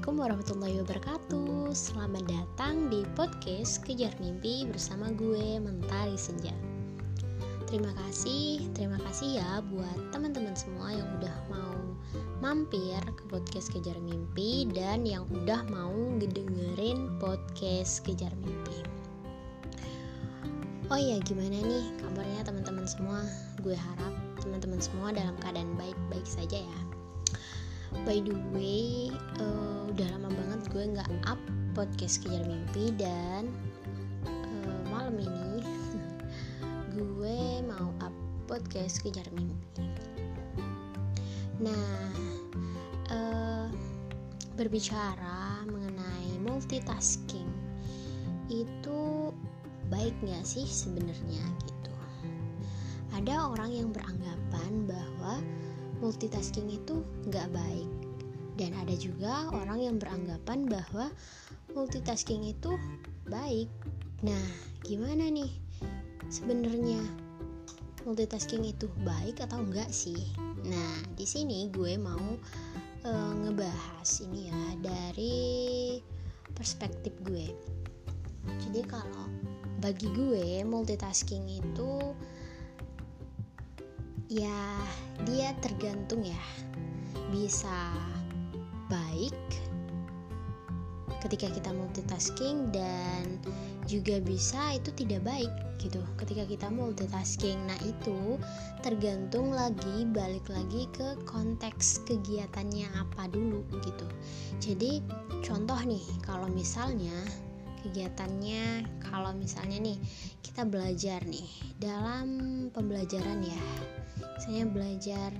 Assalamualaikum warahmatullahi wabarakatuh. Selamat datang di podcast Kejar Mimpi bersama gue Mentari Senja. Terima kasih, terima kasih ya buat teman-teman semua yang udah mau mampir ke podcast Kejar Mimpi Dan yang udah mau ngedengerin podcast Kejar Mimpi. Oh iya gimana nih kabarnya teman-teman semua? Gue harap teman-teman semua dalam keadaan baik-baik saja ya by the way uh, udah lama banget gue nggak up podcast kejar mimpi dan uh, malam ini gue mau up podcast kejar mimpi. Nah uh, berbicara mengenai multitasking itu baik nggak sih sebenarnya gitu? Ada orang yang beranggapan bahwa multitasking itu nggak baik. Dan ada juga orang yang beranggapan bahwa multitasking itu baik. Nah gimana nih? Sebenarnya multitasking itu baik atau enggak sih? Nah di sini gue mau e, ngebahas ini ya dari perspektif gue. Jadi kalau bagi gue multitasking itu ya dia tergantung ya. Bisa baik ketika kita multitasking dan juga bisa itu tidak baik gitu. Ketika kita multitasking nah itu tergantung lagi balik lagi ke konteks kegiatannya apa dulu gitu. Jadi contoh nih kalau misalnya kegiatannya. Kalau misalnya nih kita belajar nih dalam pembelajaran ya. Misalnya belajar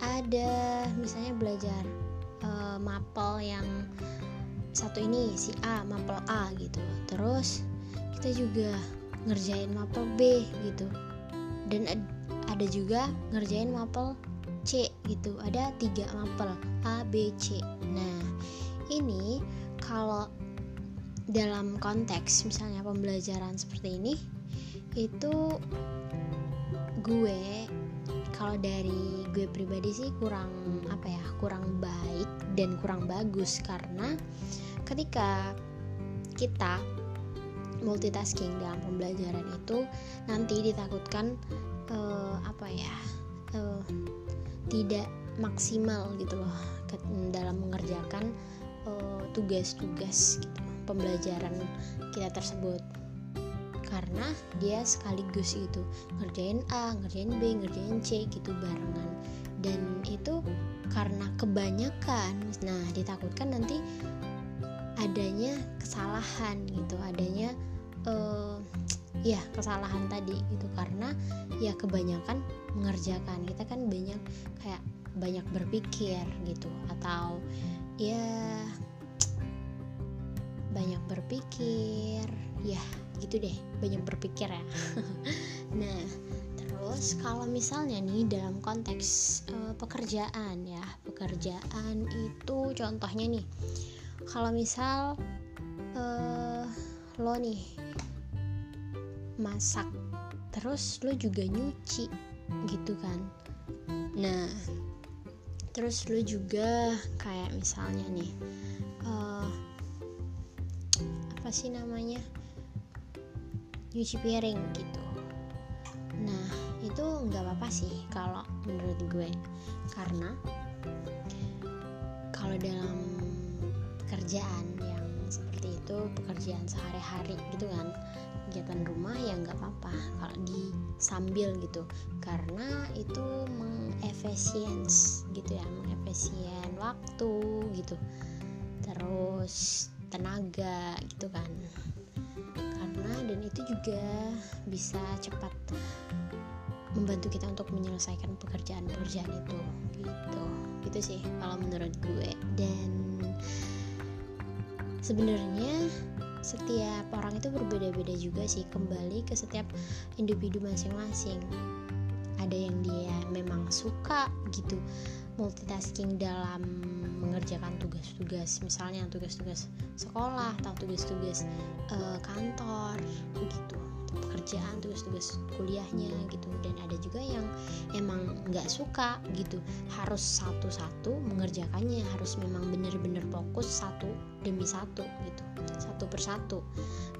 ada misalnya belajar uh, mapel yang satu ini si A mapel A gitu. Terus kita juga ngerjain mapel B gitu. Dan ad ada juga ngerjain mapel C gitu. Ada tiga mapel A B C. Nah ini kalau dalam konteks misalnya pembelajaran seperti ini itu gue kalau dari gue pribadi sih kurang apa ya kurang baik dan kurang bagus. Karena ketika kita multitasking dalam pembelajaran itu nanti ditakutkan uh, apa ya uh, tidak maksimal gitu loh dalam mengerjakan eh, tugas-tugas uh, gitu, pembelajaran kita tersebut. Karena dia sekaligus itu ngerjain A, ngerjain B, ngerjain C gitu barengan. Dan itu karena kebanyakan nah ditakutkan nanti adanya kesalahan gitu adanya uh, ya kesalahan tadi gitu. Karena ya kebanyakan mengerjakan kita kan banyak kayak banyak berpikir gitu atau ya berpikir. Ya gitu deh. Banyak berpikir ya. Nah terus kalau misalnya nih dalam konteks uh, pekerjaan ya pekerjaan itu contohnya nih kalau misal uh, lo nih masak terus lo juga nyuci gitu kan. Nah terus lo juga kayak misalnya nih uh, apa sih namanya? Nyuci piring gitu. Nah itu nggak apa-apa sih kalau menurut gue. Karena kalau dalam pekerjaan yang seperti itu pekerjaan sehari-hari gitu kan kegiatan rumah ya nggak apa-apa. Kalau di sambil gitu. Karena itu mengefisiens gitu ya mengefisien waktu gitu. Terus tenaga gitu kan. Karena dan itu juga bisa cepat membantu kita untuk menyelesaikan pekerjaan-pekerjaan itu gitu. Gitu sih kalau menurut gue. Dan sebenarnya setiap orang itu berbeda-beda juga sih kembali ke setiap individu masing-masing. Ada yang dia memang suka gitu multitasking dalam mengerjakan tugas-tugas misalnya tugas-tugas sekolah atau tugas-tugas uh, kantor gitu kerjaan tugas-tugas kuliahnya gitu. Dan ada juga yang emang nggak suka gitu. Harus satu-satu mengerjakannya harus memang bener-bener fokus satu demi satu gitu satu persatu.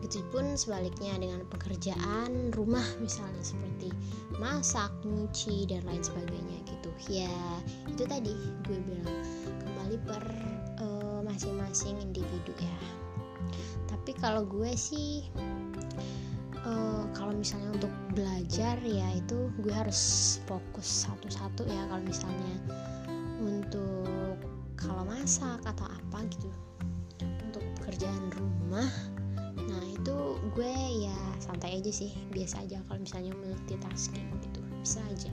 Gitu pun sebaliknya dengan pekerjaan rumah misalnya seperti masak nyuci dan lain sebagainya gitu. Ya itu tadi gue bilang kembali per uh, masing-masing individu ya. Tapi kalau gue sih uh, misalnya untuk belajar ya itu gue harus fokus satu-satu ya kalau misalnya untuk kalau masak atau apa gitu. Untuk pekerjaan rumah nah itu gue ya santai aja sih biasa aja kalau misalnya multitasking gitu bisa aja.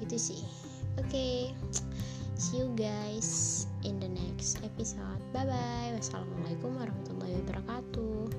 Gitu sih. Oke okay. see you guys in the next episode. Bye bye wassalamualaikum warahmatullahi wabarakatuh